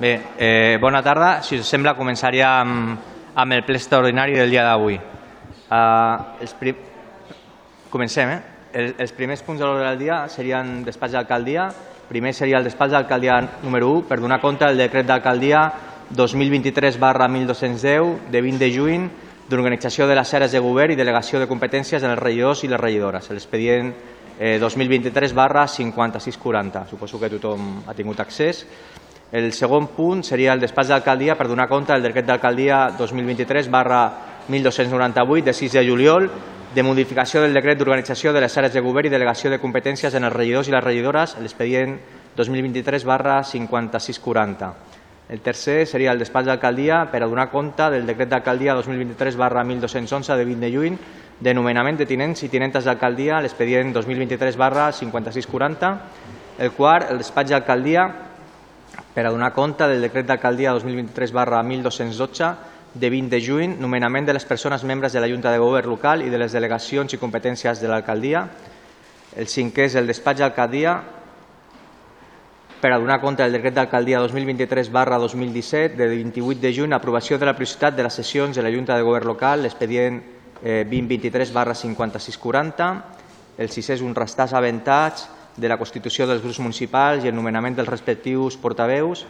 Bé, eh, bona tarda. Si us sembla, començaria amb, amb el ple extraordinari del dia d'avui. Uh, els pri... Comencem, eh? El, els primers punts de l'ordre del dia serien despatx d'alcaldia. Primer seria el despatx d'alcaldia número 1 per donar compte del decret d'alcaldia 2023 barra 1210 de 20 de juny d'organització de les àrees de govern i delegació de competències en els regidors i les regidores. L'expedient eh, 2023 barra 5640. Suposo que tothom ha tingut accés. El segon punt seria el despatx d'alcaldia per donar compte del decret d'alcaldia 2023 barra 1298 de 6 de juliol de modificació del decret d'organització de les àrees de govern i delegació de competències en els regidors i les regidores, l'expedient 2023 barra 5640. El tercer seria el despatx d'alcaldia per a donar compte del decret d'alcaldia 2023 barra 1211 de 20 de juny de nomenament de tinents i tinentes d'alcaldia, l'expedient 2023 barra 5640. El quart, el despatx d'alcaldia per a donar compte del decret d'alcaldia 2023 barra 1212 de 20 de juny, nomenament de les persones membres de la Junta de Govern local i de les delegacions i competències de l'alcaldia. El cinquè és el despatx d'alcaldia per a donar compte del decret d'alcaldia 2023 barra 2017 de 28 de juny, aprovació de la prioritat de les sessions de la Junta de Govern local, l'expedient eh, 2023 barra 5640. El sisè és un restàs aventats de la constitució dels grups municipals i el nomenament dels respectius portaveus,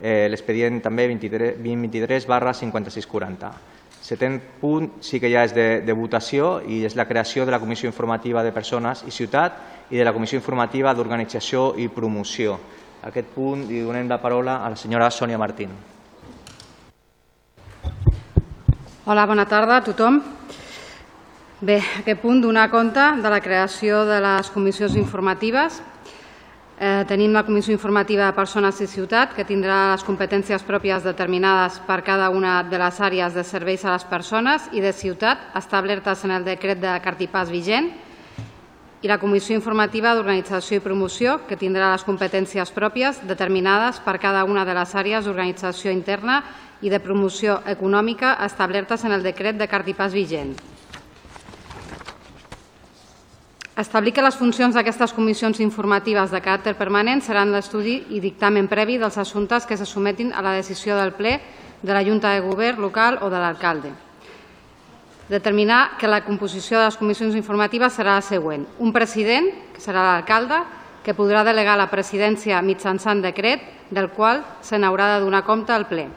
eh, l'expedient també 23, 2023 barra 5640. Setè punt sí que ja és de, de votació i és la creació de la Comissió Informativa de Persones i Ciutat i de la Comissió Informativa d'Organització i Promoció. A aquest punt li donem la paraula a la senyora Sònia Martín. Hola, bona tarda a tothom. Bé, aquest punt donar compte de la creació de les comissions informatives. Eh, tenim la Comissió Informativa de Persones i Ciutat, que tindrà les competències pròpies determinades per cada una de les àrees de serveis a les persones i de ciutat establertes en el decret de cartipàs vigent, i la Comissió Informativa d'Organització i Promoció, que tindrà les competències pròpies determinades per cada una de les àrees d'organització interna i de promoció econòmica establertes en el decret de cartipàs vigent. Establir que les funcions d'aquestes comissions informatives de caràcter permanent seran l'estudi i dictamen previ dels assumptes que se sometin a la decisió del ple de la Junta de Govern local o de l'alcalde. Determinar que la composició de les comissions informatives serà la següent. Un president, que serà l'alcalde, que podrà delegar la presidència mitjançant decret, del qual se n'haurà de donar compte al ple.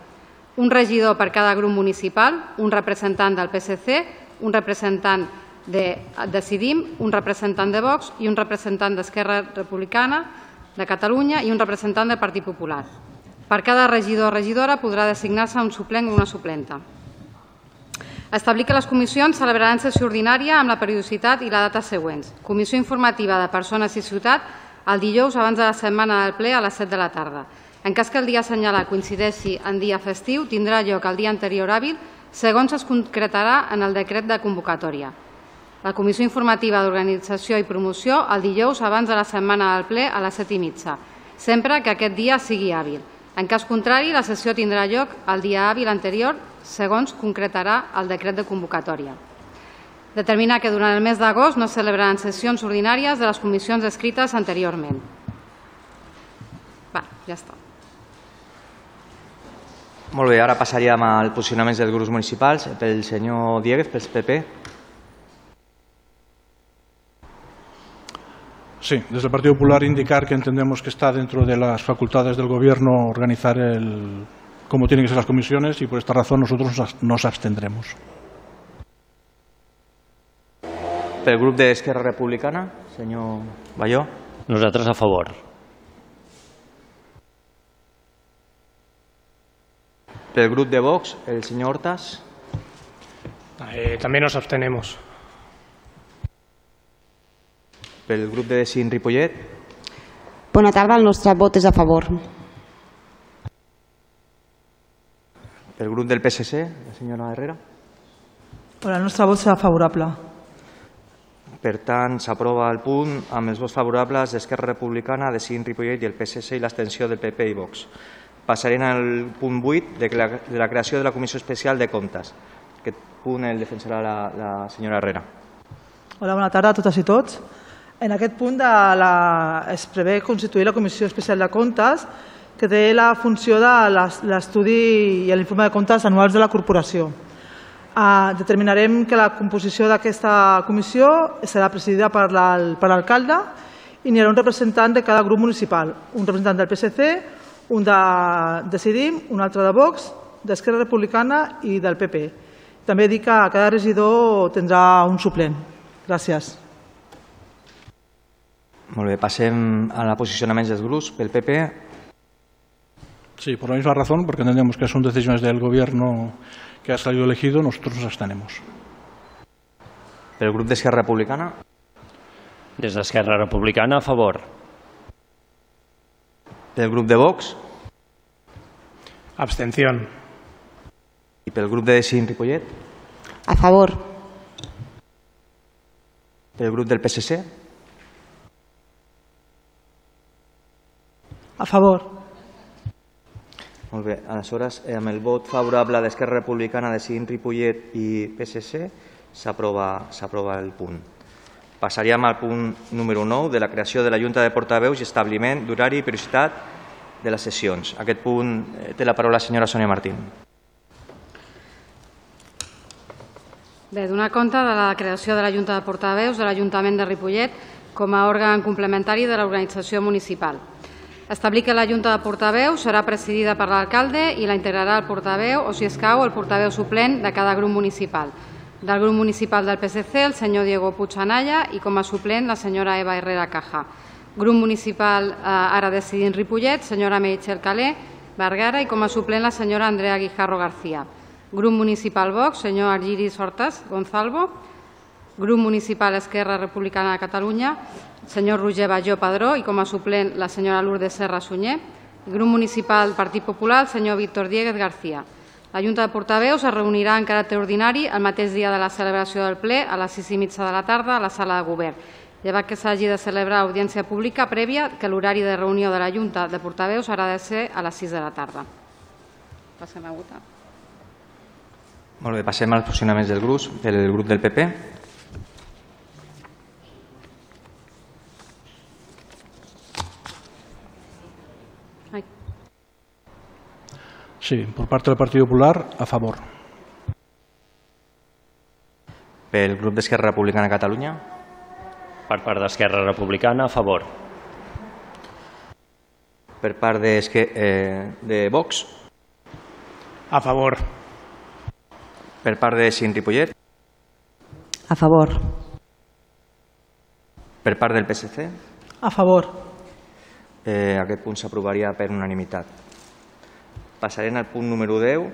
Un regidor per cada grup municipal, un representant del PSC, un representant de Decidim, un representant de Vox i un representant d'Esquerra Republicana de Catalunya i un representant del Partit Popular. Per cada regidor o regidora podrà designar-se un suplent o una suplenta. Establir que les comissions celebraran sessió ordinària amb la periodicitat i la data següents. Comissió informativa de persones i ciutat el dijous abans de la setmana del ple a les 7 de la tarda. En cas que el dia assenyalat coincideixi en dia festiu, tindrà lloc el dia anterior hàbil segons es concretarà en el decret de convocatòria la Comissió Informativa d'Organització i Promoció el dijous abans de la setmana del ple a les 7 i mitja, sempre que aquest dia sigui hàbil. En cas contrari, la sessió tindrà lloc el dia hàbil anterior, segons concretarà el decret de convocatòria. Determinar que durant el mes d'agost no celebraran sessions ordinàries de les comissions escrites anteriorment. Va, ja està. Molt bé, ara passaríem al posicionament dels grups municipals. Pel senyor Dieguez, pel PP. Sí, desde el Partido Popular indicar que entendemos que está dentro de las facultades del Gobierno organizar el, cómo tienen que ser las comisiones y por esta razón nosotros nos abstendremos. Pel grup d'Esquerra Republicana, senyor Balló. Nosaltres a favor. Pel grup de Vox, el senyor Hortas. Eh, también nos abstenemos. Pel grup de Decint Ripollet. Bona tarda, el nostre vot és a favor. Pel grup del PSC, la senyora Herrera. Hola, el nostre vot serà favorable. Per tant, s'aprova el punt amb els vots favorables d'Esquerra Republicana, de Cint Ripollet i el PSC i l'abstenció del PP i Vox. Passarem al punt 8 de la, de la creació de la Comissió Especial de Comptes. Aquest punt el defensarà la, la senyora Herrera. Hola, bona tarda a totes i tots. En aquest punt de la, es prevé constituir la Comissió Especial de Comptes que té la funció de l'es- l'estudi i l'informe de comptes anuals de la corporació. Eh, determinarem que la composició d'aquesta comissió serà presidida per l'alcalde i n'hi haurà un representant de cada grup municipal, un representant del PSC, un de Decidim, un altre de Vox, d'Esquerra Republicana i del PP. També dic que cada regidor tindrà un suplent. Gràcies. Molt bé, passem a la posicionaments dels grups. Pel PP, Sí, por la misma razón, porque entendemos que son decisiones del Gobierno que ha salido elegido, nosotros nos abstenemos. pel grup d'Esquerra Republicana, Des d'Esquerra Republicana, a favor. pel grup de Vox Abstención. i pel grup de Decidint Ripollet, A favor. pel grup del PSC, A favor. Molt bé, aleshores, eh, amb el vot favorable d'Esquerra Republicana, Decidint Ripollet i PSC, s'aprova s'aprova el punt. Passaríem al punt número 9, de la creació de la Junta de Portaveus i establiment d'horari i periodicitat de les sessions. Aquest punt eh, té la paraula la senyora Sònia Martín. Bé, donar compte de la creació de la Junta de Portaveus de l'Ajuntament de Ripollet com a òrgan complementari de l'organització municipal. Establir que la Junta de Portaveus serà presidida per l'alcalde i la integrarà el portaveu o, si escau, el portaveu suplent de cada grup municipal. Del grup municipal del PSC, el senyor Diego Puigsanalla i com a suplent la senyora Eva Herrera Caja. Grup municipal eh, ara decidint Ripollet, senyora Meritxell Calé, Vergara i com a suplent la senyora Andrea Guijarro García. Grup municipal Vox, senyor Argiris Hortas Gonzalvo. Grup municipal Esquerra Republicana de Catalunya, senyor Roger Bajó Padró i com a suplent la senyora Lourdes Serra Sunyer. Grup municipal Partit Popular, el senyor Víctor Dieguez García. La Junta de Portaveus es reunirà en caràcter ordinari el mateix dia de la celebració del ple a les 6 i mitja de la tarda a la sala de govern, llevat que s'hagi de celebrar audiència pública prèvia que l'horari de reunió de la Junta de Portaveus haurà de ser a les 6 de la tarda. Passem a votar. Molt bé, passem als posicionaments dels grups. Pel grup del PP, Sí, por parte del Partido Popular, a favor. pel grup d'Esquerra Republicana de Catalunya, Per part d'Esquerra Republicana, a favor. per part d'Esque- eh, de Vox, A favor. per part de Decidint Ripollet, A favor. per part del PSC, A favor. Eh, aquest punt s'aprovaria per unanimitat. Passarem al punt número 10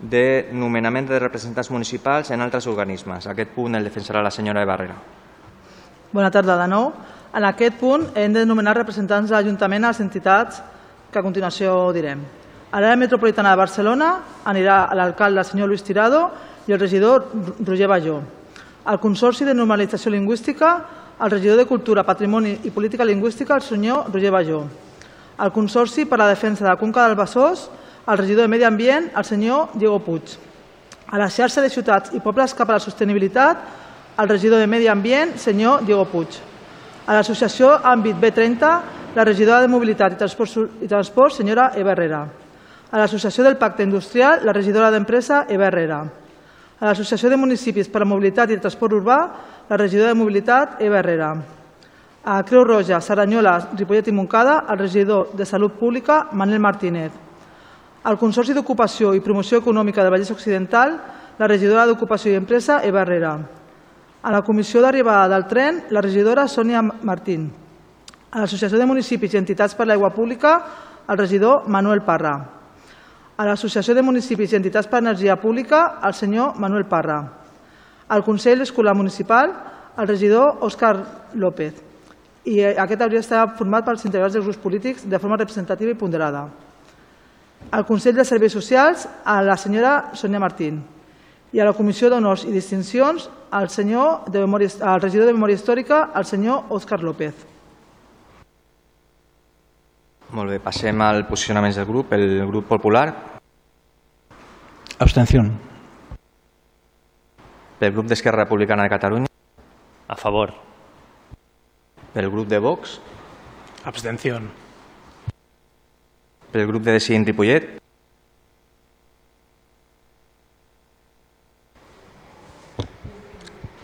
de nomenament de representants municipals en altres organismes. Aquest punt el defensarà la senyora de Barrera. Bona tarda de nou. En aquest punt hem de nomenar representants de l'Ajuntament a les entitats que a continuació direm. A l'àrea metropolitana de Barcelona anirà l'alcalde el senyor Luis Tirado i el regidor Roger Bajó. Al Consorci de Normalització Lingüística, el regidor de Cultura, Patrimoni i Política Lingüística, el senyor Roger Bajó. Al Consorci per la Defensa de la Conca del Besòs, el regidor de Medi Ambient, el senyor Diego Puig. A la xarxa de ciutats i pobles cap a la sostenibilitat, el regidor de Medi Ambient, senyor Diego Puig. A l'associació Àmbit B30, la regidora de Mobilitat i Transport, i Transport senyora Eva Herrera. A l'associació del Pacte Industrial, la regidora d'Empresa, Eva Herrera. A l'Associació de Municipis per la Mobilitat i Transport Urbà, la regidora de Mobilitat, Eva Herrera. A Creu Roja, Saranyola, Ripollet i Montcada, el regidor de Salut Pública, Manel Martínez. Al Consorci d'Ocupació i Promoció Econòmica del Vallès Occidental, la regidora d'Ocupació i Empresa, Eva Herrera. A la Comissió d'Arribada del Tren, la regidora Sònia Martín. A l'Associació de Municipis i Entitats per l'Aigua Pública, el regidor Manuel Parra. A l'Associació de Municipis i Entitats per l'Energia Pública, el senyor Manuel Parra. Al Consell Escolar Municipal, el regidor Òscar López. I eh, aquest hauria d'estar format pels integrants dels grups polítics de forma representativa i ponderada. Al Consell de Serveis Socials, a la senyora Sònia Martín. I a la Comissió d'Honors i Distincions, al senyor de Memòria, al regidor de Memòria Històrica, el senyor Òscar López. Molt bé, passem al posicionament del grup. El grup popular, Abstención. pel grup d'Esquerra Republicana de Catalunya, A favor. pel grup de Vox, Abstención. Pel grup de Decidint Ripollet,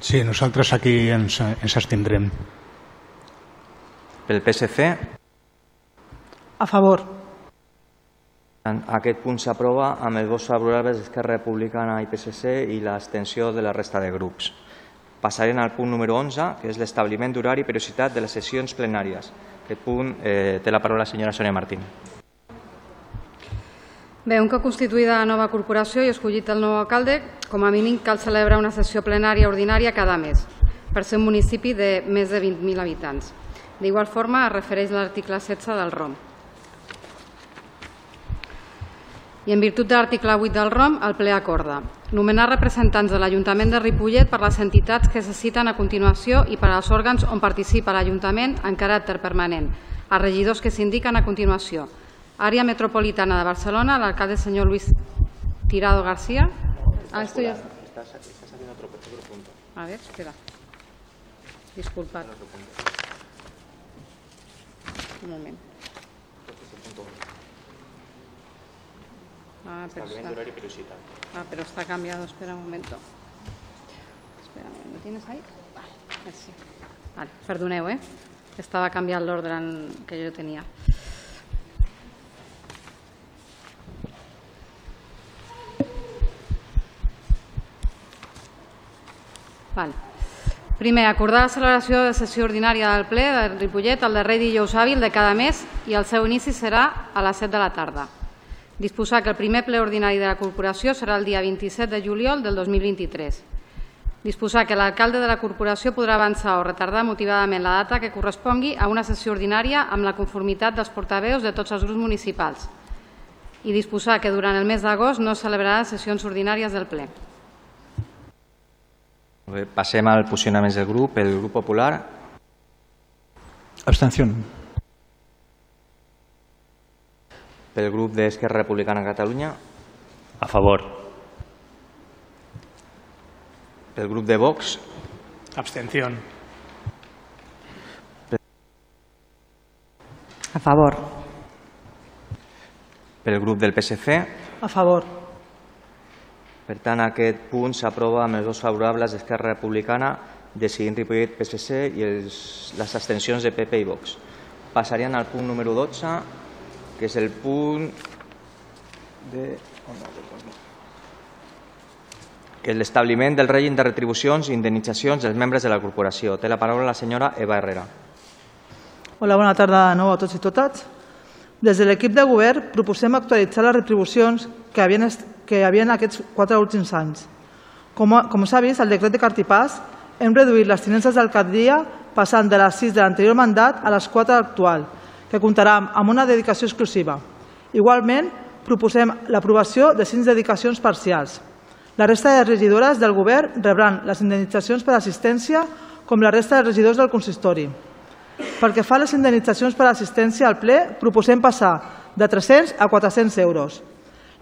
Sí, nosaltres aquí ens, ens abstindrem. pel PSC, A favor. En Aquest punt s'aprova amb els vots favorables d'Esquerra Republicana i PSC i l'abstenció de la resta de grups. Passarem al punt número 11, que és l'establiment d'horari i periodicitat de les sessions plenàries. Aquest punt eh, té la paraula la senyora Sònia Martín. Bé, un cop constituïda la nova corporació i escollit el nou alcalde, com a mínim cal celebrar una sessió plenària ordinària cada mes, per ser un municipi de més de 20.000 habitants. D'igual forma, es refereix l'article 16 del ROM. I en virtut de l'article 8 del ROM, el ple acorda nomenar representants de l'Ajuntament de Ripollet per les entitats que se citen a continuació i per als òrgans on participa l'Ajuntament en caràcter permanent, els regidors que s'indiquen a continuació. Àrea Metropolitana de Barcelona, l'alcalde senyor Luis Tirado García. Ah, esto ya... A ver, espera. Disculpad. Un moment. Ah, pero está... Ah, pero está cambiado. Espera un momento. Espera, ¿lo tienes ahí? Vale, merci. Vale, perdoneu, eh? Estava canviant l'ordre que jo tenia. Vale. Primer, acordar la celebració de sessió ordinària del ple de Ripollet el darrer dijous hàbil de cada mes i el seu inici serà a les 7 de la tarda. Disposar que el primer ple ordinari de la corporació serà el dia 27 de juliol del 2023. Disposar que l'alcalde de la corporació podrà avançar o retardar motivadament la data que correspongui a una sessió ordinària amb la conformitat dels portaveus de tots els grups municipals. I disposar que durant el mes d'agost no es celebraran sessions ordinàries del ple. Bé, Passem al posicionament del grup. El grup popular, Abstención. pel grup d'Esquerra Republicana de Catalunya, A favor. pel grup de Vox, Abstención. A favor. pel grup del PSC. A favor. Per tant, aquest punt s'aprova amb els vots favorables d'Esquerra Republicana, Decidint Ripollet, PSC i els, les abstencions de PP i Vox. Passaríem al punt número 12, que és el punt de... oh, que és l'establiment del règim de retribucions i indemnitzacions dels membres de la corporació. Té la paraula la senyora Eva Herrera. Hola, bona tarda de nou a tots i totes. Des de l'equip de govern proposem actualitzar les retribucions que havien, que hi havia en aquests quatre últims anys. Com, com s'ha vist, al decret de Cartipàs hem reduït les tinences d'alcaldia passant de les 6 de l'anterior mandat a les 4 actual, que comptarà amb una dedicació exclusiva. Igualment, proposem l'aprovació de 5 dedicacions parcials. La resta de regidores del govern rebran les indemnitzacions per assistència com la resta de regidors del consistori. Pel que fa a les indemnitzacions per assistència al ple, proposem passar de 300 a 400 euros.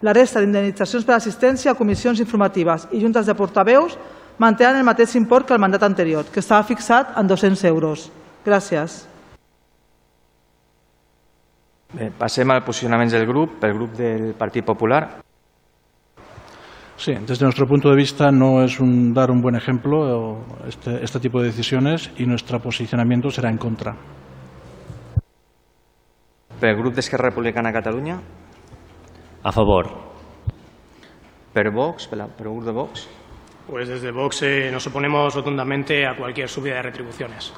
La resta d'indemnitzacions per assistència a comissions informatives i juntes de portaveus mantenen el mateix import que el mandat anterior, que estava fixat en 200 euros. Gràcies. Bé, passem al posicionament del grup. Pel grup del Partit Popular, Sí, desde nuestro punto de vista no es un, dar un buen ejemplo este, este tipo de decisiones y nuestro posicionamiento será en contra. pel grup d'Esquerra Republicana de Catalunya, A favor. per Vox, per, la, per el grup de Vox, Pues desde Vox eh, nos oponemos rotundamente a cualquier subida de retribuciones.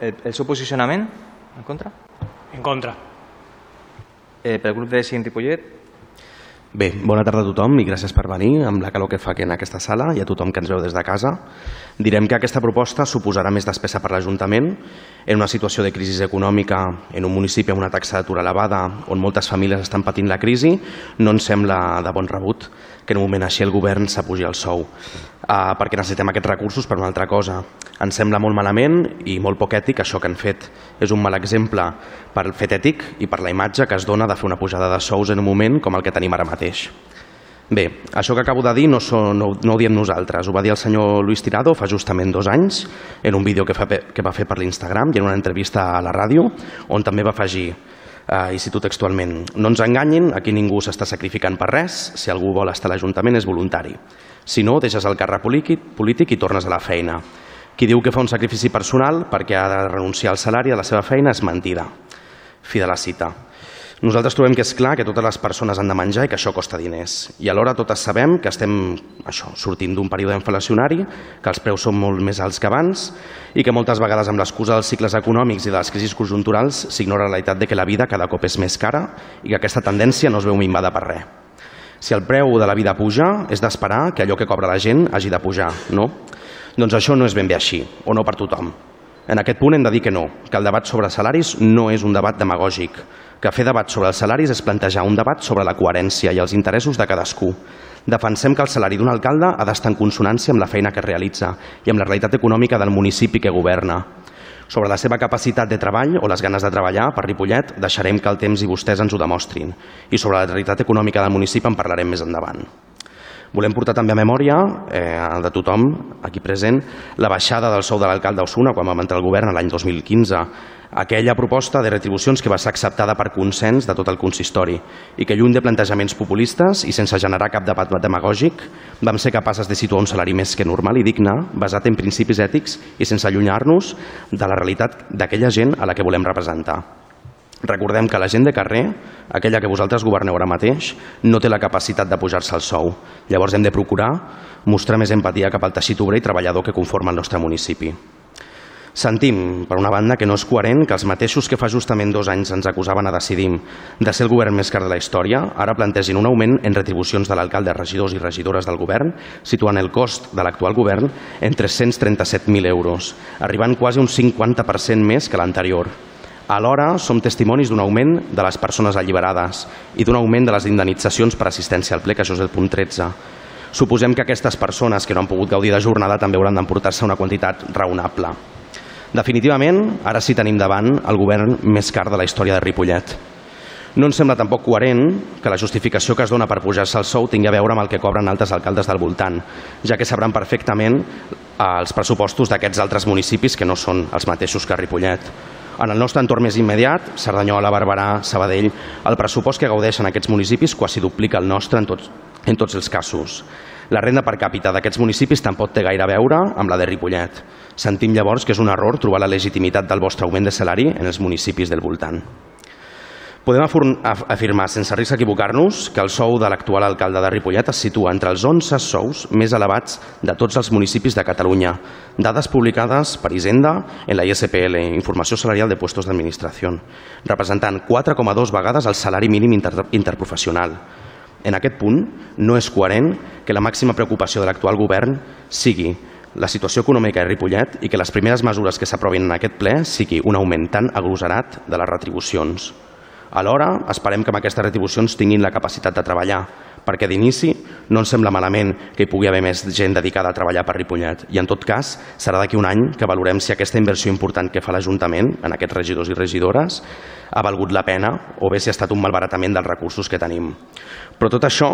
el, el seu posicionament, en contra? En contra. Eh, pel grup de Decidint Ripollet, Bé, bona tarda a tothom i gràcies per venir amb la calor que fa aquí en aquesta sala i a tothom que ens veu des de casa. Direm que aquesta proposta suposarà més despesa per l'Ajuntament en una situació de crisi econòmica en un municipi amb una taxa d'atur elevada on moltes famílies estan patint la crisi, no ens sembla de bon rebut que en un moment així el govern s'apugi el sou uh, perquè necessitem aquests recursos per una altra cosa. Ens sembla molt malament i molt poc ètic això que han fet. És un mal exemple per fet ètic i per la imatge que es dona de fer una pujada de sous en un moment com el que tenim ara mateix. Bé, això que acabo de dir no, so, no, no ho diem nosaltres, ho va dir el senyor Luis Tirado fa justament dos anys en un vídeo que, fa, que va fer per l'Instagram i en una entrevista a la ràdio on també va afegir Eh, I cito textualment, no ens enganyin, aquí ningú s'està sacrificant per res, si algú vol estar a l'Ajuntament és voluntari. Si no, deixes el càrrec polític, polític i tornes a la feina. Qui diu que fa un sacrifici personal perquè ha de renunciar al salari a la seva feina és mentida. Fi de la cita. Nosaltres trobem que és clar que totes les persones han de menjar i que això costa diners. I alhora totes sabem que estem això, sortint d'un període inflacionari, que els preus són molt més alts que abans i que moltes vegades amb l'excusa dels cicles econòmics i de les crisis conjunturals s'ignora la realitat de que la vida cada cop és més cara i que aquesta tendència no es veu minvada per res. Si el preu de la vida puja, és d'esperar que allò que cobra la gent hagi de pujar, no? Doncs això no és ben bé així, o no per tothom. En aquest punt hem de dir que no, que el debat sobre salaris no és un debat demagògic, que fer debat sobre els salaris és plantejar un debat sobre la coherència i els interessos de cadascú. Defensem que el salari d'un alcalde ha d'estar en consonància amb la feina que realitza i amb la realitat econòmica del municipi que governa. Sobre la seva capacitat de treball o les ganes de treballar per Ripollet deixarem que el temps i vostès ens ho demostrin. I sobre la realitat econòmica del municipi en parlarem més endavant. Volem portar també a memòria eh, de tothom aquí present la baixada del sou de l'alcalde Osuna quan vam entrar al govern l'any 2015 aquella proposta de retribucions que va ser acceptada per consens de tot el consistori i que lluny de plantejaments populistes i sense generar cap debat demagògic vam ser capaces de situar un salari més que normal i digne basat en principis ètics i sense allunyar-nos de la realitat d'aquella gent a la que volem representar. Recordem que la gent de carrer, aquella que vosaltres governeu ara mateix, no té la capacitat de pujar-se el sou. Llavors hem de procurar mostrar més empatia cap al teixit obrer i treballador que conforma el nostre municipi. Sentim, per una banda, que no és coherent que els mateixos que fa justament dos anys ens acusaven a decidir de ser el govern més car de la història, ara plantegin un augment en retribucions de l'alcalde, regidors i regidores del govern, situant el cost de l'actual govern en 337.000 euros, arribant quasi un 50% més que l'anterior. Alhora, som testimonis d'un augment de les persones alliberades i d'un augment de les indemnitzacions per assistència al ple, que això és el punt 13. Suposem que aquestes persones que no han pogut gaudir de jornada també hauran d'emportar-se una quantitat raonable. Definitivament, ara sí tenim davant el govern més car de la història de Ripollet. No ens sembla tampoc coherent que la justificació que es dona per pujar-se el sou tingui a veure amb el que cobren altres alcaldes del voltant, ja que sabran perfectament els pressupostos d'aquests altres municipis que no són els mateixos que Ripollet. En el nostre entorn més immediat, Cerdanyola, Barberà, Sabadell, el pressupost que gaudeixen aquests municipis quasi duplica el nostre en tots, en tots els casos. La renda per càpita d'aquests municipis tampoc té gaire a veure amb la de Ripollet. Sentim llavors que és un error trobar la legitimitat del vostre augment de salari en els municipis del voltant. Podem afirmar, sense risc d'equivocar-nos, que el sou de l'actual alcalde de Ripollet es situa entre els 11 sous més elevats de tots els municipis de Catalunya. Dades publicades per Hisenda en la ISPL, Informació Salarial de Puestos d'Administració, representant 4,2 vegades el salari mínim inter interprofessional. En aquest punt, no és coherent que la màxima preocupació de l'actual govern sigui la situació econòmica de Ripollet i que les primeres mesures que s'aprovin en aquest ple sigui un augment tan agloserat de les retribucions. Alhora, esperem que amb aquestes retribucions tinguin la capacitat de treballar, perquè d'inici no ens sembla malament que hi pugui haver més gent dedicada a treballar per Ripollet i en tot cas serà d'aquí un any que valorem si aquesta inversió important que fa l'Ajuntament en aquests regidors i regidores ha valgut la pena o bé si ha estat un malbaratament dels recursos que tenim. Però tot això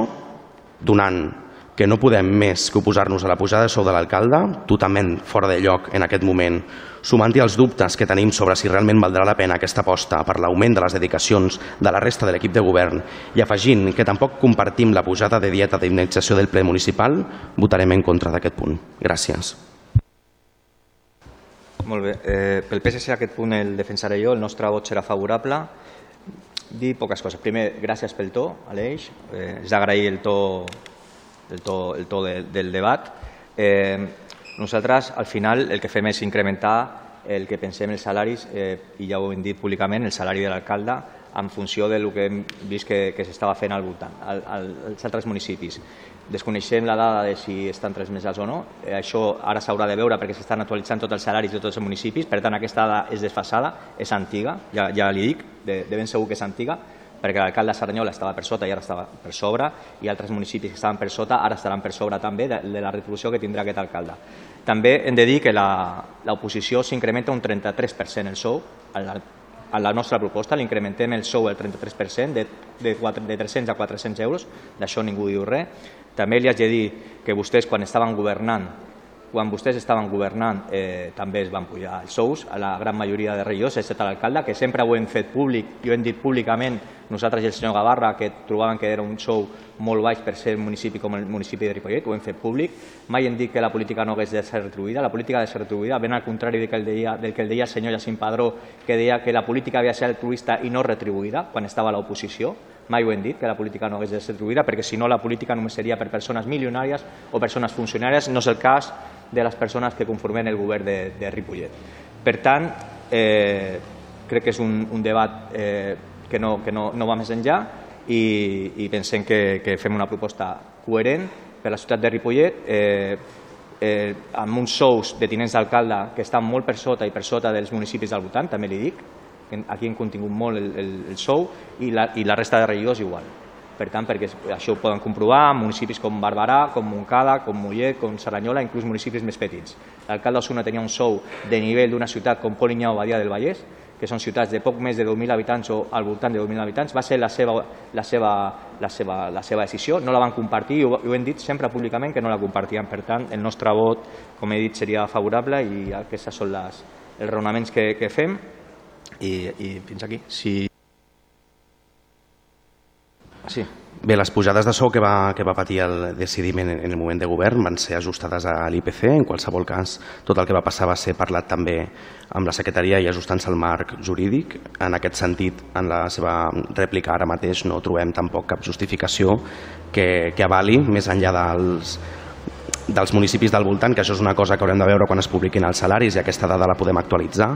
donant que no podem més que oposar-nos a la pujada de sou de l'alcalde, totalment fora de lloc en aquest moment, sumant-hi els dubtes que tenim sobre si realment valdrà la pena aquesta aposta per l'augment de les dedicacions de la resta de l'equip de govern i afegint que tampoc compartim la pujada de dieta d'indemnització del ple municipal, votarem en contra d'aquest punt. Gràcies. Molt bé. Eh, pel PSC aquest punt el defensaré jo, el nostre vot serà favorable. Dir poques coses. Primer, gràcies pel to, Aleix. Eh, és d'agrair el to el to, el to de, del debat. Eh, nosaltres, al final, el que fem és incrementar el que pensem els salaris, eh, i ja ho hem dit públicament, el salari de l'alcalde en funció del que hem vist que, que s'estava fent al voltant, al, al, als altres municipis. Desconeixem la dada de si estan tres alts o no. Eh, això ara s'haurà de veure perquè s'estan actualitzant tots els salaris de tots els municipis. Per tant, aquesta dada és desfasada, és antiga, ja, ja li dic, de, de ben segur que és antiga, perquè l'alcalde de estava per sota i ara estava per sobre, i altres municipis que estaven per sota ara estaran per sobre també de, de la retribució que tindrà aquest alcalde. També hem de dir que l'oposició s'incrementa un 33% el sou, a la, a la nostra proposta l'incrementem el sou el 33%, de, de, 4, de 300 a 400 euros, d'això ningú diu res. També li haig de dir que vostès quan estaven governant quan vostès estaven governant eh, també es van pujar els sous a la gran majoria de regidors, excepte l'alcalde, que sempre ho hem fet públic i ho hem dit públicament nosaltres i el senyor Gavarra, que trobaven que era un sou molt baix per ser un municipi com el municipi de Ripollet, ho hem fet públic. Mai hem dit que la política no hagués de ser retribuïda, la política ha de ser retribuïda, ben al contrari del que el deia, del que el deia el senyor Jacint Padró, que deia que la política havia de ser altruista i no retribuïda quan estava a l'oposició. Mai ho hem dit, que la política no hagués de ser retribuïda, perquè si no la política només seria per persones milionàries o persones funcionàries. No és el cas de les persones que conformen el govern de, de Ripollet. Per tant, eh, crec que és un, un debat eh, que, no, que no, no va més enllà i, i pensem que, que fem una proposta coherent per la ciutat de Ripollet eh, eh, amb uns sous de tinents d'alcalde que estan molt per sota i per sota dels municipis del voltant, també li dic, aquí hem contingut molt el, el, el sou i la, i la resta de regidors igual. Per tant, perquè això ho poden comprovar municipis com Barberà, com Montcada, com Mollet, com Serranyola, inclús municipis més petits. L'alcalde d'Osona tenia un sou de nivell d'una ciutat com Polinyà o Badia del Vallès, que són ciutats de poc més de 2.000 habitants o al voltant de 2.000 habitants, va ser la seva, la, seva, la, seva, la seva decisió, no la van compartir i ho, ho hem dit sempre públicament que no la compartien. Per tant, el nostre vot, com he dit, seria favorable i aquests són les, els raonaments que, que fem i, i fins aquí. Si... Sí. Bé, les pujades de sou que va, que va patir el decidiment en el moment de govern van ser ajustades a l'IPC. En qualsevol cas, tot el que va passar va ser parlat també amb la secretaria i ajustant-se al marc jurídic. En aquest sentit, en la seva rèplica ara mateix no trobem tampoc cap justificació que, que avali, més enllà dels, dels municipis del voltant, que això és una cosa que haurem de veure quan es publiquin els salaris i aquesta dada la podem actualitzar,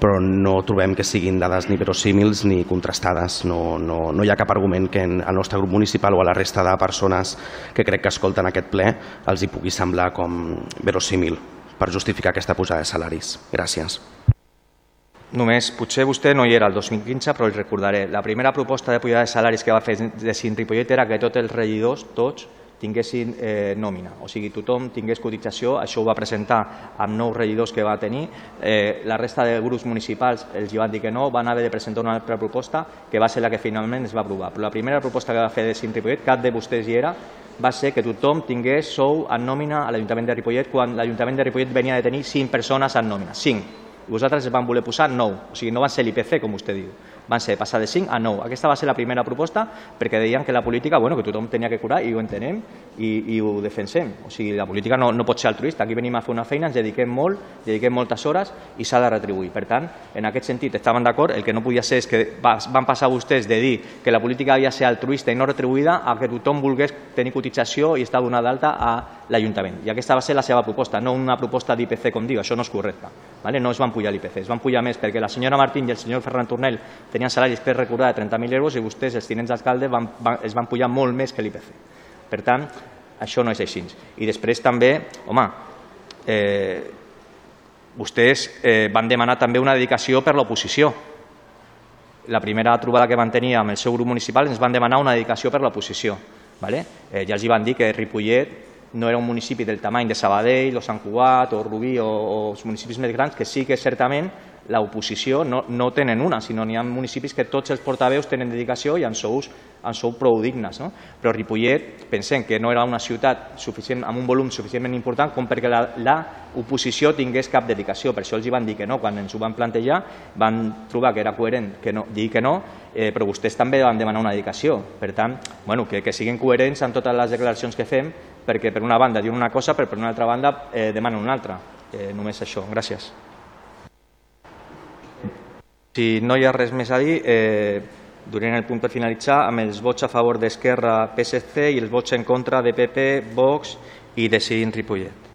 però no trobem que siguin dades ni verosímils ni contrastades. No, no, no hi ha cap argument que en el nostre grup municipal o a la resta de persones que crec que escolten aquest ple els hi pugui semblar com verosímil per justificar aquesta pujada de salaris. Gràcies. Només, potser vostè no hi era el 2015, però el recordaré. La primera proposta de pujada de salaris que va fer de Cint Ripollet era que tots els regidors, tots, tinguessin eh, nòmina, o sigui, tothom tingués cotització, això ho va presentar amb nous regidors que va tenir, eh, la resta de grups municipals els van dir que no, van haver de presentar una altra proposta que va ser la que finalment es va aprovar. Però la primera proposta que va fer de Cint Ripollet, cap de vostès hi era, va ser que tothom tingués sou en nòmina a l'Ajuntament de Ripollet quan l'Ajuntament de Ripollet venia de tenir 5 persones en nòmina, 5. I vosaltres van voler posar 9, o sigui, no van ser l'IPC, com vostè diu van ser passar de 5 a 9. Aquesta va ser la primera proposta perquè deien que la política, bueno, que tothom tenia que curar i ho entenem i, i ho defensem. O sigui, la política no, no pot ser altruista. Aquí venim a fer una feina, ens dediquem molt, dediquem moltes hores i s'ha de retribuir. Per tant, en aquest sentit estaven d'acord. El que no podia ser és que van passar vostès de dir que la política havia de ser altruista i no retribuïda a que tothom volgués tenir cotització i estar donada d'alta a l'Ajuntament. I aquesta va ser la seva proposta, no una proposta d'IPC, com diu, això no és correcte. Vale? No es van pujar l'IPC, es van pujar més perquè la senyora Martín i el senyor Ferran Tornel tenien salaris per recordar de 30.000 euros i vostès, els tinents d'alcalde, van, van, es van pujar molt més que l'IPC. Per tant, això no és així. I després també, home, eh, vostès eh, van demanar també una dedicació per l'oposició. La primera trobada que van tenir amb el seu grup municipal ens van demanar una dedicació per l'oposició. Vale? Eh, ja els hi van dir que Ripollet no era un municipi del tamany de Sabadell o Sant Cugat o Rubí o, o els municipis més grans, que sí que certament l'oposició no, no tenen una, sinó n'hi ha municipis que tots els portaveus tenen dedicació i en sous, en sou prou dignes. No? Però Ripollet pensem que no era una ciutat suficient, amb un volum suficientment important com perquè l'oposició tingués cap dedicació. Per això els hi van dir que no. Quan ens ho van plantejar van trobar que era coherent que no, dir que no, eh, però vostès també van demanar una dedicació. Per tant, bueno, que, que siguin coherents en totes les declaracions que fem, perquè per una banda diuen una cosa, però per una altra banda eh, demanen una altra. Eh, només això. Gràcies. Si no hi ha res més a dir, eh, durant el punt per finalitzar amb els vots a favor d'Esquerra, PSC i els vots en contra de PP, Vox i de Cint Ripollet.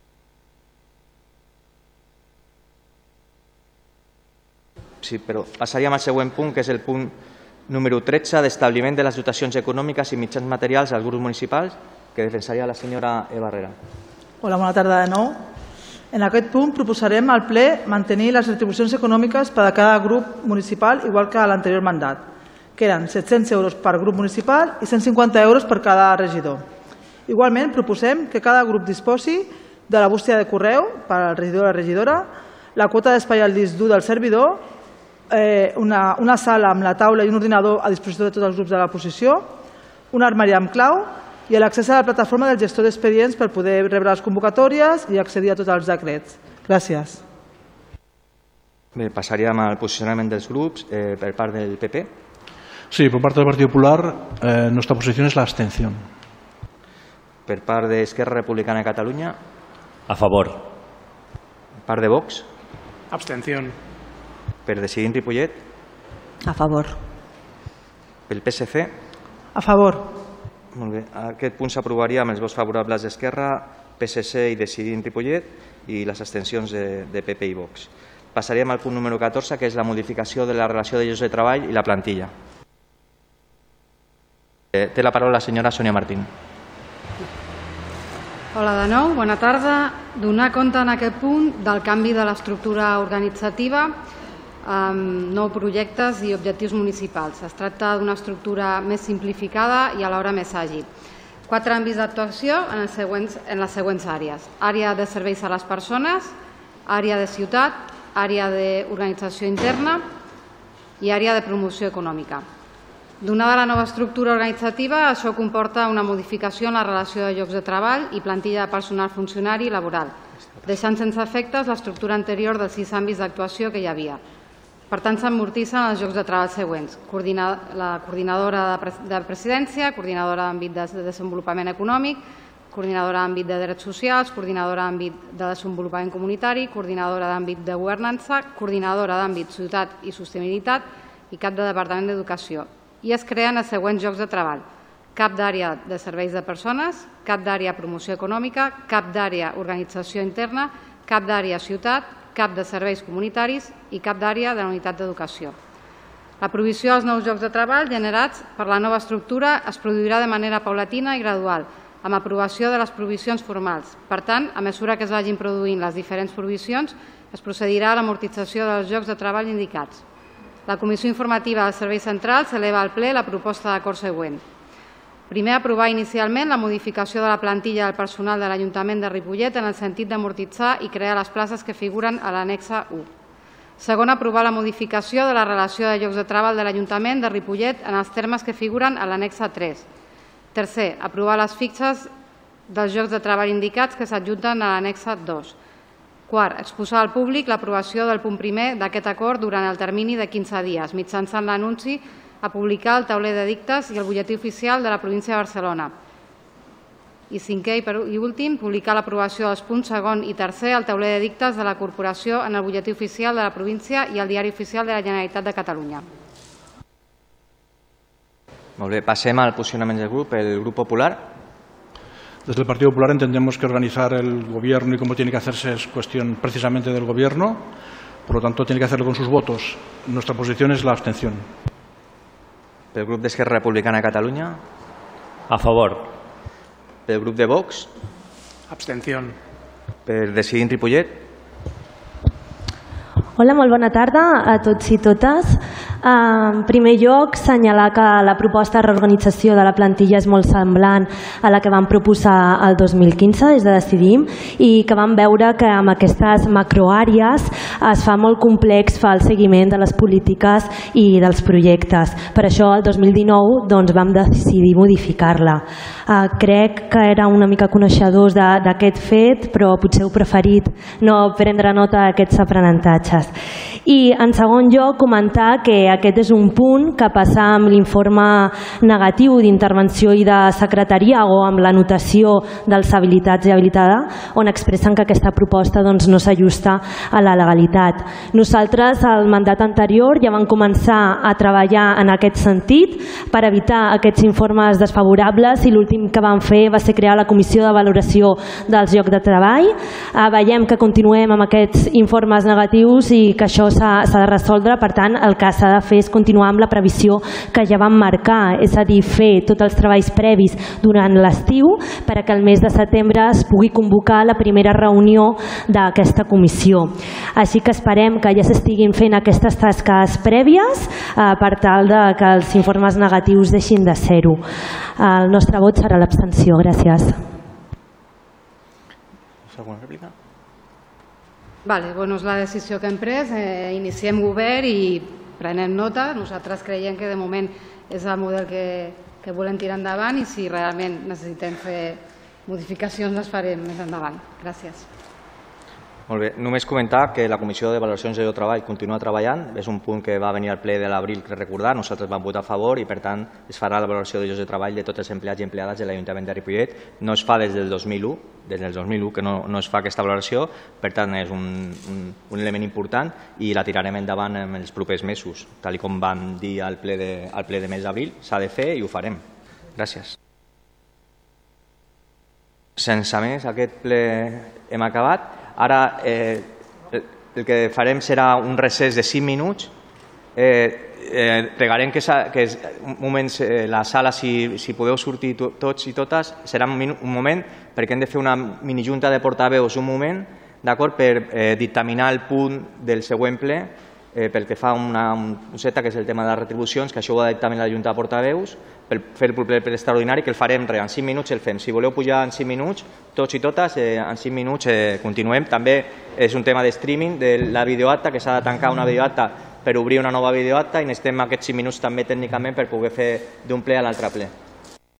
Sí, però passaríem al següent punt, que és el punt número 13 d'establiment de les dotacions econòmiques i mitjans materials als grups municipals, que defensaria la senyora Eva Herrera. Hola, bona tarda de nou. En aquest punt proposarem al ple mantenir les retribucions econòmiques per a cada grup municipal igual que a l'anterior mandat, que eren 700 euros per grup municipal i 150 euros per cada regidor. Igualment, proposem que cada grup disposi de la bústia de correu per al regidor o la regidora, la quota d'espai al disc dur del servidor, eh, una, una sala amb la taula i un ordinador a disposició de tots els grups de la posició, un armari amb clau i l'accés a la plataforma del gestor d'expedients per poder rebre les convocatòries i accedir a tots els decrets. Gràcies. Bé, passaríem al posicionament dels grups eh, per part del PP. Sí, por parte del Partido Popular, eh, nuestra posición es la abstención. Per part d'Esquerra Republicana de Catalunya, A favor. per part de Vox, Abstención. per decidir Ripollet, A favor. pel PSC. A favor. Molt bé. Aquest punt s'aprovaria amb els vots favorables d'Esquerra, PSC i decidir Ripollet i les abstencions de, de PP i Vox. Passaríem al punt número 14, que és la modificació de la relació de llocs de treball i la plantilla. Eh, té la paraula la senyora Sònia Martín. Hola de nou, bona tarda. Donar compte en aquest punt del canvi de l'estructura organitzativa amb nou projectes i objectius municipals. Es tracta d'una estructura més simplificada i alhora més àgil. Quatre àmbits d'actuació en, els següents, en les següents àrees. Àrea de serveis a les persones, àrea de ciutat, àrea d'organització interna i àrea de promoció econòmica. Donada la nova estructura organitzativa, això comporta una modificació en la relació de llocs de treball i plantilla de personal funcionari i laboral, deixant sense efectes l'estructura anterior dels sis àmbits d'actuació que hi havia. Per tant, s'amortissen els llocs de treball següents. Coordina- la coordinadora de, pres- de presidència, coordinadora d'àmbit de de desenvolupament econòmic, coordinadora d'àmbit de drets socials, coordinadora d'àmbit de desenvolupament comunitari, coordinadora d'àmbit de governança, coordinadora d'àmbit ciutat i sostenibilitat i cap de departament d'educació. I es creen els següents llocs de treball. Cap d'àrea de serveis de persones, cap d'àrea promoció econòmica, cap d'àrea organització interna, cap d'àrea ciutat, cap de serveis comunitaris i cap d'àrea de la unitat d'educació. La provisió dels nous llocs de treball generats per la nova estructura es produirà de manera paulatina i gradual, amb aprovació de les provisions formals. Per tant, a mesura que es vagin produint les diferents provisions, es procedirà a l'amortització dels llocs de treball indicats. La Comissió Informativa dels Serveis Centrals s'eleva al ple la proposta d'acord següent. Primer, aprovar inicialment la modificació de la plantilla del personal de l'Ajuntament de Ripollet en el sentit d'amortitzar i crear les places que figuren a l'annexa 1. Segon, aprovar la modificació de la relació de llocs de treball de l'Ajuntament de Ripollet en els termes que figuren a l'annexa 3. Tercer, aprovar les fixes dels llocs de treball indicats que s'adjunten a l'annexa 2. Quart, exposar al públic l'aprovació del punt primer d'aquest acord durant el termini de 15 dies, mitjançant l'anunci a publicar el tauler de dictes i el butlletí oficial de la província de Barcelona. I cinquè i, per, i últim, publicar l'aprovació dels punts segon i tercer al tauler de dictes de la corporació en el butlletí oficial de la província i al diari oficial de la Generalitat de Catalunya. Molt bé, passem al posicionament del grup, el grup popular. Desde el Partido Popular entendemos que organizar el gobierno y cómo tiene que hacerse es cuestión precisamente del gobierno, por lo tanto tiene que hacerlo con sus votos. Nuestra posición es la abstención. Pel grup d'Esquerra Republicana de Catalunya, A favor. pel grup de Vox, Abstención. per decidir Ripollet, Hola, molt bona tarda a tots i totes. En primer lloc, assenyalar que la proposta de reorganització de la plantilla és molt semblant a la que vam proposar el 2015 des de Decidim i que vam veure que amb aquestes macroàrees es fa molt complex fer el seguiment de les polítiques i dels projectes. Per això el 2019 doncs, vam decidir modificar-la. Uh, crec que era una mica coneixedors d'aquest fet, però potser heu preferit no prendre nota d'aquests aprenentatges. I, en segon lloc, comentar que aquest és un punt que passa amb l'informe negatiu d'intervenció i de secretaria o amb la notació dels habilitats i habilitada, on expressen que aquesta proposta doncs, no s'ajusta a la legalitat. Nosaltres, al mandat anterior, ja vam començar a treballar en aquest sentit per evitar aquests informes desfavorables i l'últim que vam fer va ser crear la comissió de valoració dels llocs de treball. Eh, veiem que continuem amb aquests informes negatius i que això s'ha de resoldre, per tant, el que s'ha de fer és continuar amb la previsió que ja vam marcar, és a dir, fer tots els treballs previs durant l'estiu per a que el mes de setembre es pugui convocar la primera reunió d'aquesta comissió. Així que esperem que ja s'estiguin fent aquestes tasques prèvies eh, per tal de que els informes negatius deixin de ser-ho. El nostre vot serà l'abstenció. Gràcies. Alguna rèplica? Vale, bueno, és la decisió que hem pres, eh, iniciem govern i prenem nota. Nosaltres creiem que de moment és el model que, que volem tirar endavant i si realment necessitem fer modificacions les farem més endavant. Gràcies. Molt bé. Només comentar que la Comissió de Valoracions de Treball continua treballant. És un punt que va venir al ple de l'abril, que recordar. Nosaltres vam votar a favor i, per tant, es farà la valoració de llocs de treball de tots els empleats i empleades de l'Ajuntament de Ripollet. No es fa des del 2001, des del 2001 que no, no es fa aquesta valoració. Per tant, és un, un, un element important i la tirarem endavant en els propers mesos. Tal com vam dir al ple de, al ple de mes d'abril, s'ha de fer i ho farem. Gràcies. Sense més, aquest ple hem acabat. Ara eh, el que farem serà un recés de 5 minuts. Eh, eh, pregarem que, que es- un moment eh, la sala, si, si podeu sortir to, tots i totes, serà un, un moment perquè hem de fer una minijunta de portaveus un moment d'acord per eh, dictaminar el punt del següent ple eh, pel que fa a una, un coseta, que és el tema de les retribucions, que això ho ha de dictaminar la Junta de Portaveus, per fer el ple extraordinari, que el farem re, en 5 minuts el fem. Si voleu pujar en 5 minuts, tots i totes, eh, en 5 minuts eh, continuem. També és un tema de streaming de la videoacta, que s'ha de tancar una videoacta per obrir una nova videoacta i necessitem aquests 5 minuts també tècnicament per poder fer d'un ple a l'altre ple.